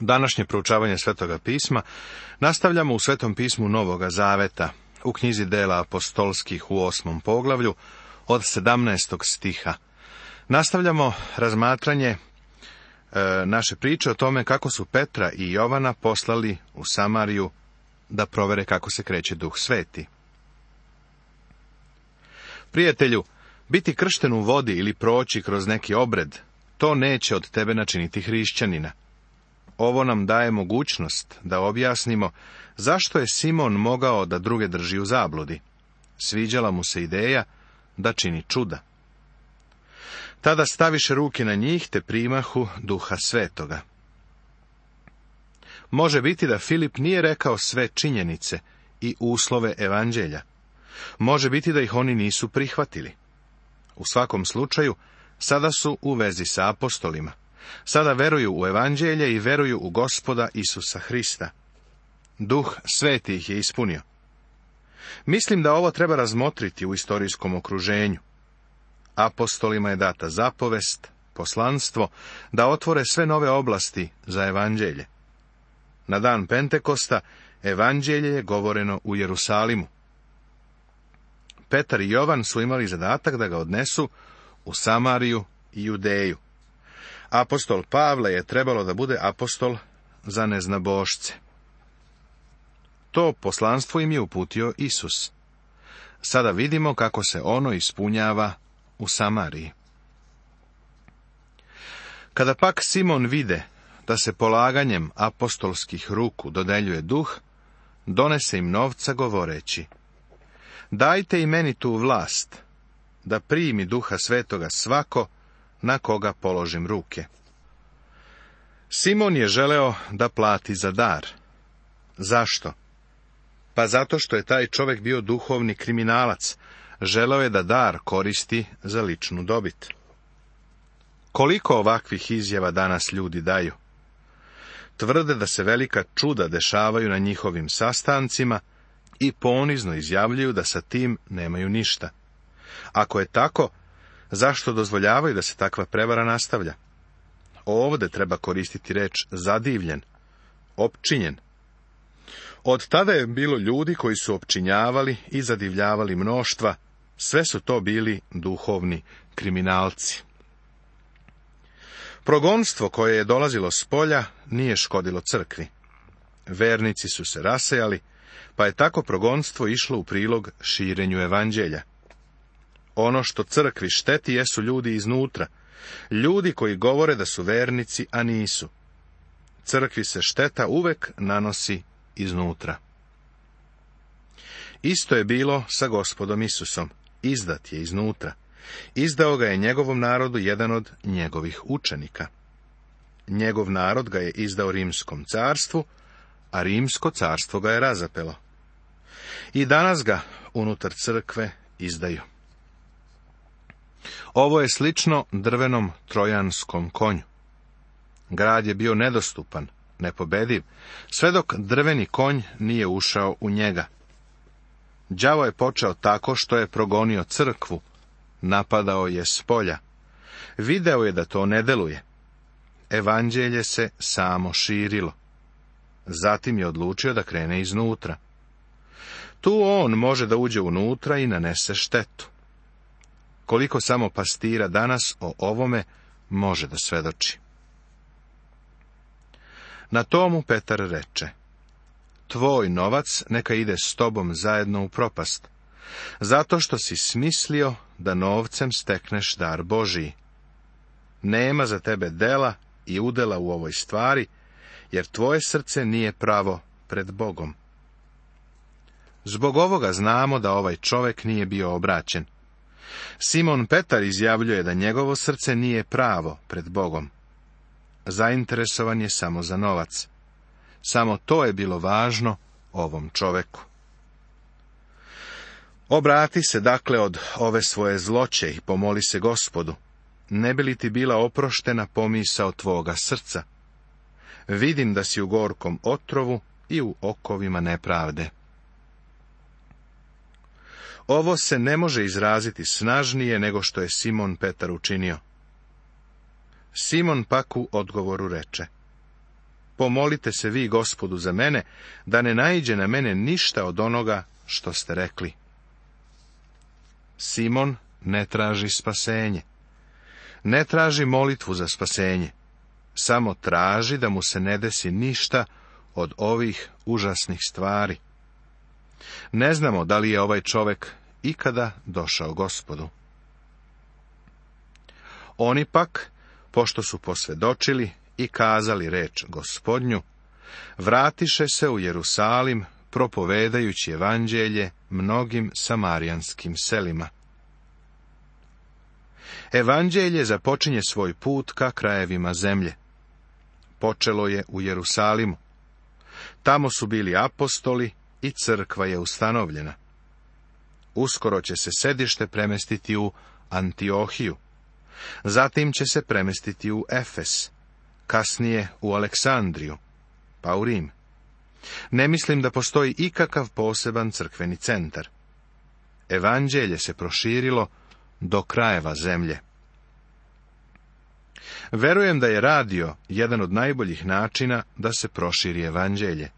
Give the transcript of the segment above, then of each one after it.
Današnje proučavanje Svetoga pisma nastavljamo u Svetom pismu Novoga Zaveta, u knjizi dela apostolskih u osmom poglavlju, od 17. stiha. Nastavljamo razmatranje e, naše priče o tome kako su Petra i Jovana poslali u Samariju da provere kako se kreće duh sveti. Prijatelju, biti kršten u vodi ili proći kroz neki obred, to neće od tebe načiniti hrišćanina. Ovo nam daje mogućnost da objasnimo zašto je Simon mogao da druge drži u zabludi. Sviđala mu se ideja da čini čuda. Tada staviše ruke na njih te primahu duha svetoga. Može biti da Filip nije rekao sve činjenice i uslove evanđelja. Može biti da ih oni nisu prihvatili. U svakom slučaju, sada su u vezi sa apostolima. Sada veruju u evanđelje i veruju u gospoda Isusa Hrista. Duh sveti ih je ispunio. Mislim da ovo treba razmotriti u istorijskom okruženju. Apostolima je data zapovest, poslanstvo, da otvore sve nove oblasti za evanđelje. Na dan Pentekosta evanđelje je govoreno u Jerusalimu. Petar i Jovan su imali zadatak da ga odnesu u Samariju i Judeju. Apostol Pavle je trebalo da bude apostol za neznabošce. To poslanstvo im je uputio Isus. Sada vidimo kako se ono ispunjava u Samariji. Kada pak Simon vide da se polaganjem apostolskih ruku dodeljuje duh, donese im novca govoreći, dajte i meni tu vlast, da primi duha svetoga svako na koga položim ruke. Simon je želeo da plati za dar. Zašto? Pa zato što je taj čovjek bio duhovni kriminalac. Želeo je da dar koristi za ličnu dobit. Koliko ovakvih izjava danas ljudi daju? Tvrde da se velika čuda dešavaju na njihovim sastancima i ponizno izjavljuju da sa tim nemaju ništa. Ako je tako, Zašto dozvoljavaju da se takva prevara nastavlja? ovde treba koristiti reč zadivljen, opčinjen. Od tada je bilo ljudi koji su opčinjavali i zadivljavali mnoštva, sve su to bili duhovni kriminalci. Progonstvo koje je dolazilo s polja nije škodilo crkvi. Vernici su se rasejali, pa je tako progonstvo išlo u prilog širenju evanđelja. Ono što crkvi šteti jesu ljudi iznutra, ljudi koji govore da su vernici, a nisu. Crkvi se šteta uvek nanosi iznutra. Isto je bilo sa gospodom Isusom, izdat je iznutra. Izdao ga je njegovom narodu jedan od njegovih učenika. Njegov narod ga je izdao rimskom carstvu, a rimsko carstvo ga je razapelo. I danas ga unutar crkve izdaju. Ovo je slično drvenom trojanskom konju. Grad je bio nedostupan, nepobediv, sve dok drveni konj nije ušao u njega. Đavo je počeo tako što je progonio crkvu, napadao je s polja. Video je da to ne deluje. Evanđelje se samo širilo. Zatim je odlučio da krene iznutra. Tu on može da uđe unutra i nanese štetu koliko samo pastira danas o ovome može da svedoči. Na tomu Petar reče, tvoj novac neka ide s tobom zajedno u propast, zato što si smislio da novcem stekneš dar Božiji. Nema za tebe dela i udela u ovoj stvari, jer tvoje srce nije pravo pred Bogom. Zbog ovoga znamo da ovaj čovek nije bio obraćen, Simon Petar izjavljuje da njegovo srce nije pravo pred Bogom. Zainteresovan je samo za novac. Samo to je bilo važno ovom čoveku. Obrati se dakle od ove svoje zloće i pomoli se gospodu, ne bi li ti bila oproštena pomisao tvoga srca? Vidim da si u gorkom otrovu i u okovima nepravde. Ovo se ne može izraziti snažnije nego što je Simon Petar učinio. Simon pak u odgovoru reče. Pomolite se vi, gospodu, za mene, da ne naiđe na mene ništa od onoga što ste rekli. Simon ne traži spasenje. Ne traži molitvu za spasenje. Samo traži da mu se ne desi ništa od ovih užasnih stvari. Ne znamo da li je ovaj čovjek ikada došao gospodu. Oni pak, pošto su posvedočili i kazali reč gospodnju, vratiše se u Jerusalim propovedajući evanđelje mnogim samarijanskim selima. Evanđelje započinje svoj put ka krajevima zemlje. Počelo je u Jerusalimu. Tamo su bili apostoli i crkva je ustanovljena. Uskoro će se sedište premestiti u Antiohiju. Zatim će se premestiti u Efes, kasnije u Aleksandriju, pa u Rim. Ne mislim da postoji ikakav poseban crkveni centar. Evanđelje se proširilo do krajeva zemlje. Verujem da je radio jedan od najboljih načina da se proširi evanđelje.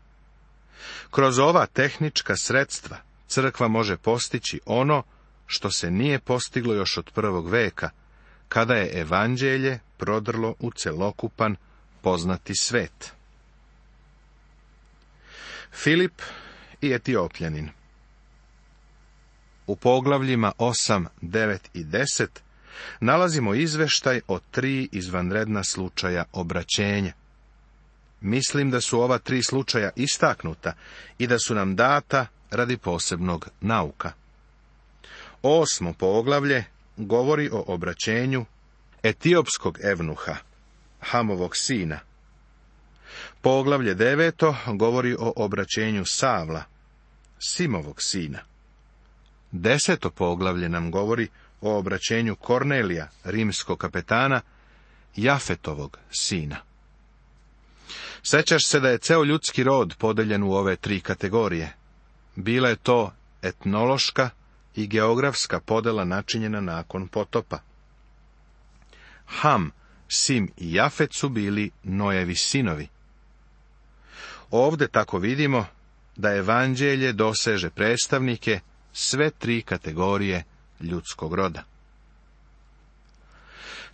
Kroz ova tehnička sredstva crkva može postići ono što se nije postiglo još od prvog veka, kada je evanđelje prodrlo u celokupan poznati svet. Filip i Etiopljanin U poglavljima 8, 9 i 10 nalazimo izveštaj o tri izvanredna slučaja obraćenja. Mislim da su ova tri slučaja istaknuta i da su nam data radi posebnog nauka. Osmo poglavlje govori o obraćenju etiopskog evnuha, Hamovog sina. Poglavlje deveto govori o obraćenju Savla, Simovog sina. Deseto poglavlje nam govori o obraćenju Kornelija, rimskog kapetana, Jafetovog sina. Sećaš se da je ceo ljudski rod podeljen u ove tri kategorije. Bila je to etnološka i geografska podela načinjena nakon potopa. Ham, Sim i Jafet su bili Nojevi sinovi. Ovde tako vidimo da evanđelje doseže predstavnike sve tri kategorije ljudskog roda.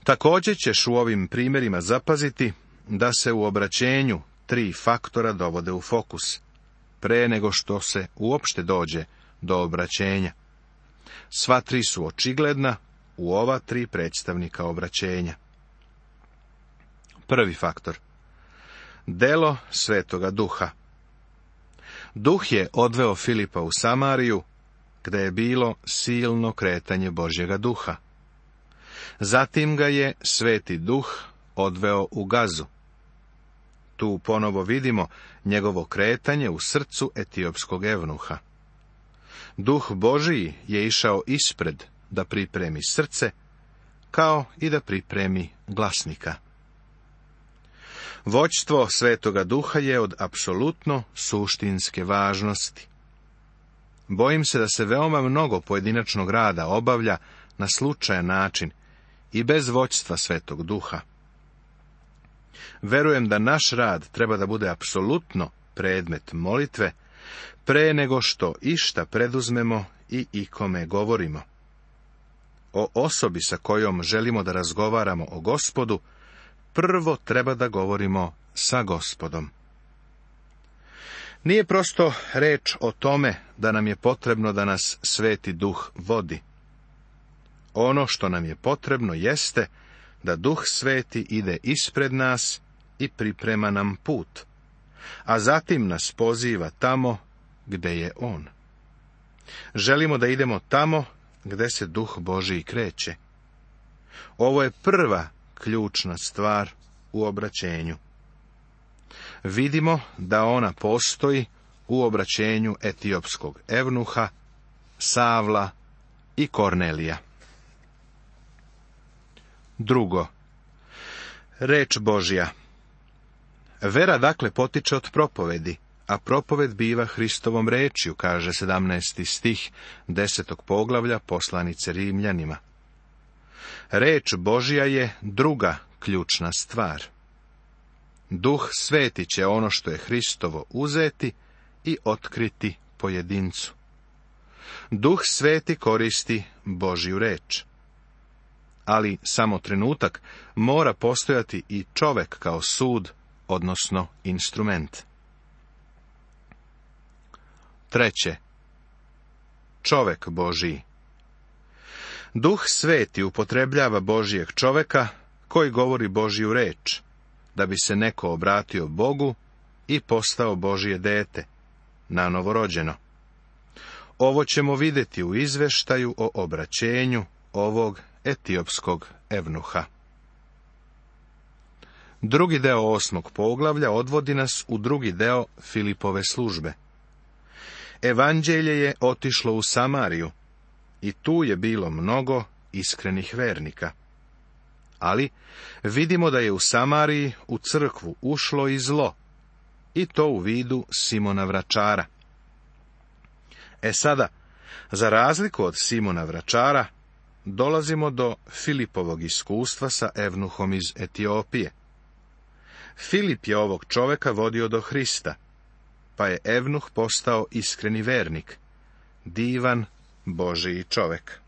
Također ćeš u ovim primjerima zapaziti da se u obraćenju tri faktora dovode u fokus pre nego što se uopšte dođe do obraćenja. Sva tri su očigledna u ova tri predstavnika obraćenja. Prvi faktor. Delo Svetoga Duha. Duh je odveo Filipa u Samariju, gde je bilo silno kretanje Božjega duha. Zatim ga je Sveti Duh odveo u Gazu. Tu ponovo vidimo njegovo kretanje u srcu etiopskog evnuha. Duh Božiji je išao ispred da pripremi srce, kao i da pripremi glasnika. Voćstvo Svetoga Duha je od apsolutno suštinske važnosti. Bojim se da se veoma mnogo pojedinačnog rada obavlja na slučajan način i bez voćstva Svetog Duha. Verujem da naš rad treba da bude apsolutno predmet molitve, pre nego što išta preduzmemo i ikome govorimo. O osobi sa kojom želimo da razgovaramo o gospodu, prvo treba da govorimo sa gospodom. Nije prosto reč o tome da nam je potrebno da nas sveti duh vodi. Ono što nam je potrebno jeste da duh sveti ide ispred nas i priprema nam put, a zatim nas poziva tamo gde je on. Želimo da idemo tamo gde se duh Božiji kreće. Ovo je prva ključna stvar u obraćenju. Vidimo da ona postoji u obraćenju etiopskog evnuha, Savla i Kornelija. Drugo, reč Božja. Vera dakle potiče od propovedi, a propoved biva Hristovom rečju, kaže 17. stih 10. poglavlja poslanice Rimljanima. Reč Božja je druga ključna stvar. Duh sveti će ono što je Hristovo uzeti i otkriti pojedincu. Duh sveti koristi Božju reč ali samo trenutak, mora postojati i čovek kao sud, odnosno instrument. Treće. Čovek Božiji. Duh sveti upotrebljava Božijeg čoveka koji govori Božiju reč, da bi se neko obratio Bogu i postao Božije dete, na novorođeno. Ovo ćemo vidjeti u izveštaju o obraćenju ovog etiopskog evnuha. Drugi deo osmog poglavlja odvodi nas u drugi deo Filipove službe. Evanđelje je otišlo u Samariju i tu je bilo mnogo iskrenih vernika. Ali vidimo da je u Samariji u crkvu ušlo i zlo, i to u vidu Simona Vračara. E sada, za razliku od Simona Vračara, dolazimo do Filipovog iskustva sa Evnuhom iz Etiopije. Filip je ovog čoveka vodio do Hrista, pa je Evnuh postao iskreni vernik, divan Božiji čovek.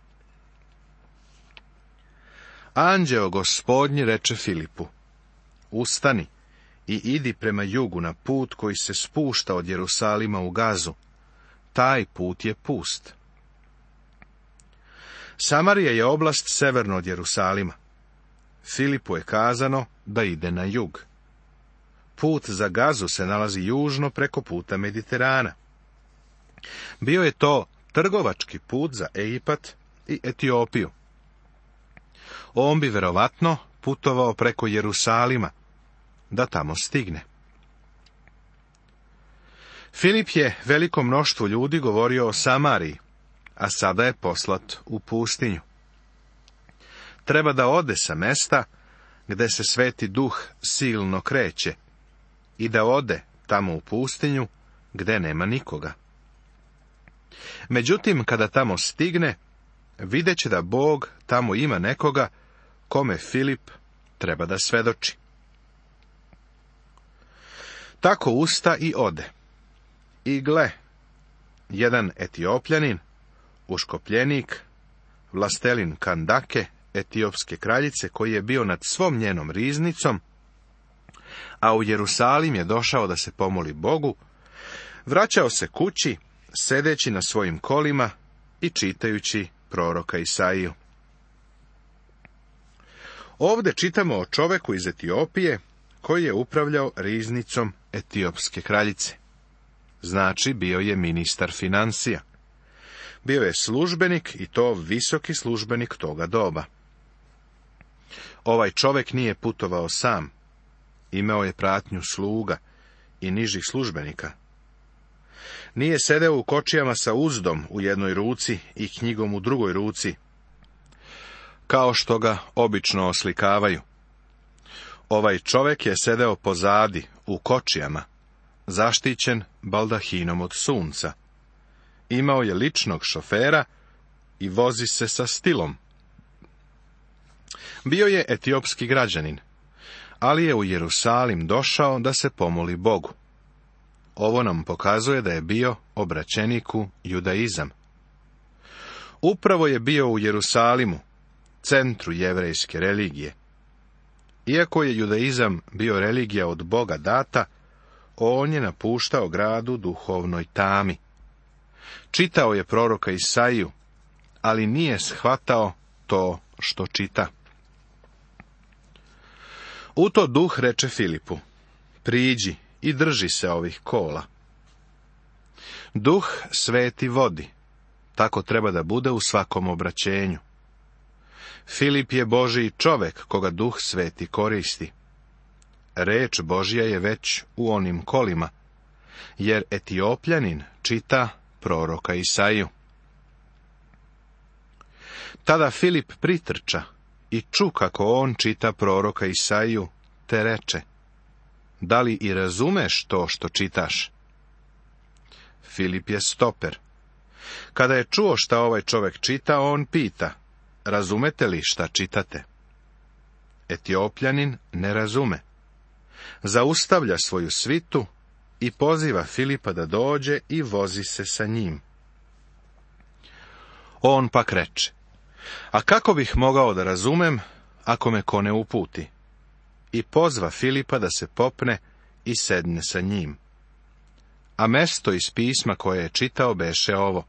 Anđeo gospodnji reče Filipu, ustani i idi prema jugu na put koji se spušta od Jerusalima u Gazu. Taj put je pust. Samarija je oblast severno od Jerusalima. Filipu je kazano da ide na jug. Put za gazu se nalazi južno preko puta Mediterana. Bio je to trgovački put za Egipat i Etiopiju. On bi verovatno putovao preko Jerusalima, da tamo stigne. Filip je veliko mnoštvo ljudi govorio o Samariji, a sada je poslat u pustinju. Treba da ode sa mesta gde se sveti duh silno kreće i da ode tamo u pustinju gde nema nikoga. Međutim, kada tamo stigne, videće da Bog tamo ima nekoga kome Filip treba da svedoči. Tako usta i ode. I gle, jedan etiopljanin, uškopljenik, vlastelin Kandake, etiopske kraljice, koji je bio nad svom njenom riznicom, a u Jerusalim je došao da se pomoli Bogu, vraćao se kući, sedeći na svojim kolima i čitajući proroka Isaiju. Ovdje čitamo o čoveku iz Etiopije koji je upravljao riznicom etiopske kraljice. Znači bio je ministar financija bio je službenik i to visoki službenik toga doba. Ovaj čovjek nije putovao sam. Imao je pratnju sluga i nižih službenika. Nije sedeo u kočijama sa uzdom u jednoj ruci i knjigom u drugoj ruci, kao što ga obično oslikavaju. Ovaj čovjek je sedeo pozadi, u kočijama, zaštićen baldahinom od sunca imao je ličnog šofera i vozi se sa stilom. Bio je etiopski građanin, ali je u Jerusalim došao da se pomoli Bogu. Ovo nam pokazuje da je bio obraćeniku judaizam. Upravo je bio u Jerusalimu, centru jevrejske religije. Iako je judaizam bio religija od Boga data, on je napuštao gradu duhovnoj tami. Čitao je proroka Isaiju, ali nije shvatao to što čita. U to duh reče Filipu, priđi i drži se ovih kola. Duh sveti vodi, tako treba da bude u svakom obraćenju. Filip je Božiji čovek koga duh sveti koristi. Reč božija je već u onim kolima, jer etiopljanin čita proroka Isaiju. Tada Filip pritrča i ču kako on čita proroka Isaiju te reče, da li i razumeš to što čitaš? Filip je stoper. Kada je čuo šta ovaj čovek čita, on pita, razumete li šta čitate? Etiopljanin ne razume. Zaustavlja svoju svitu i poziva Filipa da dođe i vozi se sa njim. On pak reče, a kako bih mogao da razumem ako me ko ne uputi? I pozva Filipa da se popne i sedne sa njim. A mesto iz pisma koje je čitao beše ovo.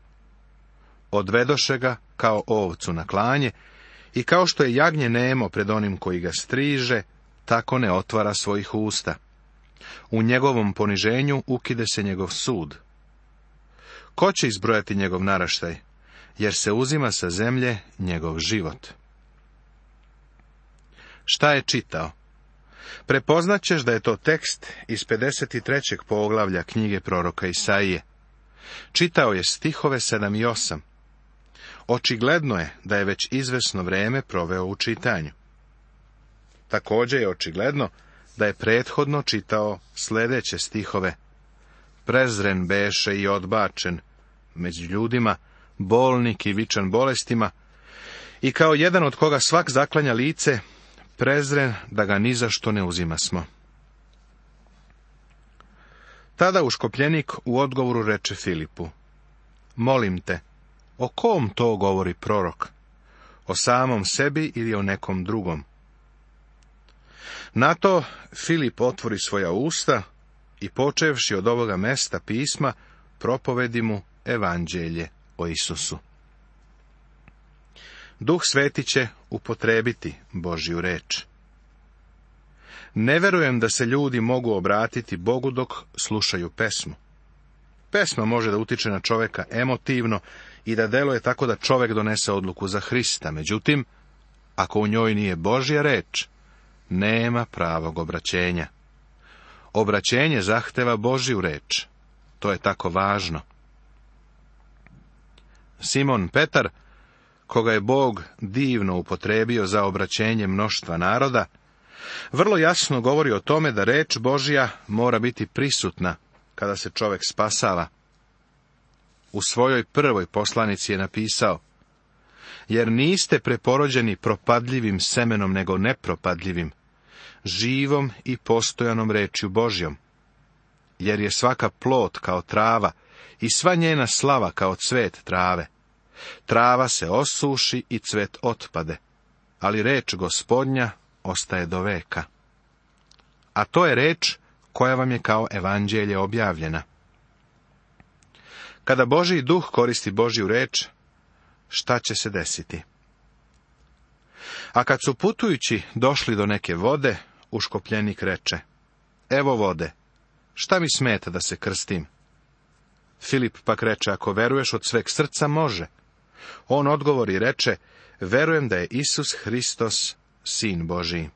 Odvedoše ga kao ovcu na klanje i kao što je jagnje nemo pred onim koji ga striže, tako ne otvara svojih usta. U njegovom poniženju ukide se njegov sud. Ko će izbrojati njegov naraštaj? Jer se uzima sa zemlje njegov život. Šta je čitao? Prepoznaćeš da je to tekst iz 53. poglavlja knjige proroka Isaije. Čitao je stihove 7 i 8. Očigledno je da je već izvesno vrijeme proveo u čitanju. Također je očigledno da je prethodno čitao sljedeće stihove. Prezren beše i odbačen, među ljudima, bolnik i vičan bolestima, i kao jedan od koga svak zaklanja lice, prezren da ga ni zašto ne uzima smo. Tada uškopljenik u odgovoru reče Filipu, molim te, o kom to govori prorok? O samom sebi ili o nekom drugom? Na to Filip otvori svoja usta i počevši od ovoga mesta pisma, propovedi mu evanđelje o Isusu. Duh sveti će upotrebiti Božju reč. Ne verujem da se ljudi mogu obratiti Bogu dok slušaju pesmu. Pesma može da utiče na čoveka emotivno i da deluje tako da čovek donese odluku za Hrista. Međutim, ako u njoj nije Božja reč, nema pravog obraćenja. Obraćenje zahteva Božju reč. To je tako važno. Simon Petar, koga je Bog divno upotrebio za obraćenje mnoštva naroda, vrlo jasno govori o tome da reč Božja mora biti prisutna kada se čovjek spasava. U svojoj prvoj poslanici je napisao Jer niste preporođeni propadljivim semenom nego nepropadljivim, živom i postojanom rečju Božjom. Jer je svaka plot kao trava i sva njena slava kao cvet trave. Trava se osuši i cvet otpade, ali reč gospodnja ostaje do veka. A to je reč koja vam je kao evanđelje objavljena. Kada Božji duh koristi Božju reč, šta će se desiti? A kad su putujući došli do neke vode, uškopljenik reče, evo vode, šta mi smeta da se krstim? Filip pak reče, ako veruješ od sveg srca, može. On odgovori reče, verujem da je Isus Hristos, sin Božiji.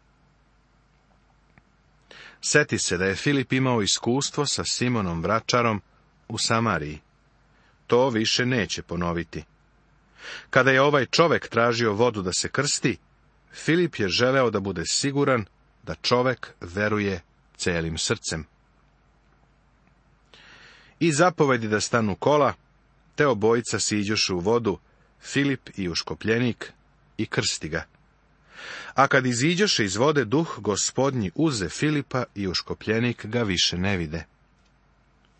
Seti se da je Filip imao iskustvo sa Simonom Vračarom u Samariji. To više neće ponoviti. Kada je ovaj čovek tražio vodu da se krsti, Filip je želeo da bude siguran da čovek veruje celim srcem. I zapovedi da stanu kola, te obojica siđoše u vodu, Filip i uškopljenik, i krsti ga. A kad iziđoše iz vode, duh gospodnji uze Filipa i uškopljenik ga više ne vide.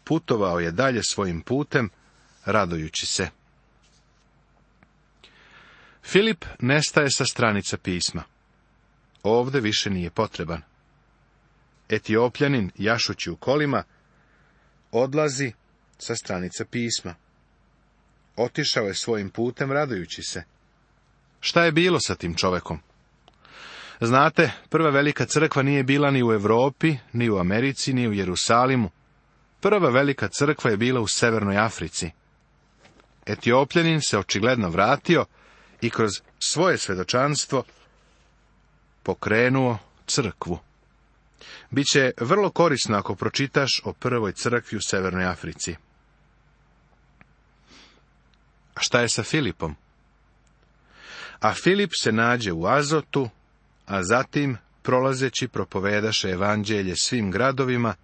Putovao je dalje svojim putem, radojući se. Filip nestaje sa stranica pisma ovde više nije potreban. Etiopljanin, jašući u kolima, odlazi sa stranica pisma. Otišao je svojim putem radujući se. Šta je bilo sa tim čovekom? Znate, prva velika crkva nije bila ni u Europi, ni u Americi, ni u Jerusalimu. Prva velika crkva je bila u Severnoj Africi. Etiopljanin se očigledno vratio i kroz svoje svedočanstvo pokrenuo crkvu. Biće vrlo korisno ako pročitaš o prvoj crkvi u Severnoj Africi. A šta je sa Filipom? A Filip se nađe u Azotu, a zatim, prolazeći, propovedaše evanđelje svim gradovima,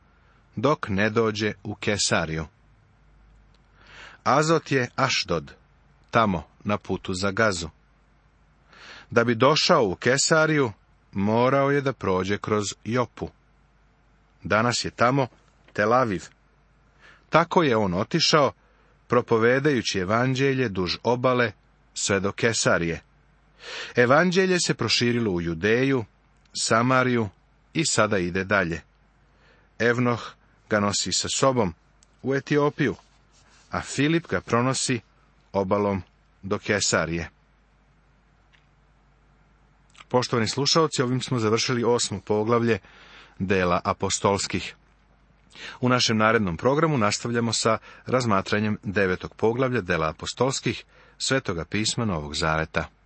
dok ne dođe u Kesariju. Azot je Ašdod, tamo na putu za Gazu. Da bi došao u Kesariju, morao je da prođe kroz Jopu. Danas je tamo Tel Aviv. Tako je on otišao, propovedajući evanđelje duž obale sve do Kesarije. Evanđelje se proširilo u Judeju, Samariju i sada ide dalje. Evnoh ga nosi sa sobom u Etiopiju, a Filip ga pronosi obalom do Kesarije. Poštovani slušaoci, ovim smo završili osmo poglavlje dela apostolskih. U našem narednom programu nastavljamo sa razmatranjem devetog poglavlja dela apostolskih Svetoga pisma Novog Zareta.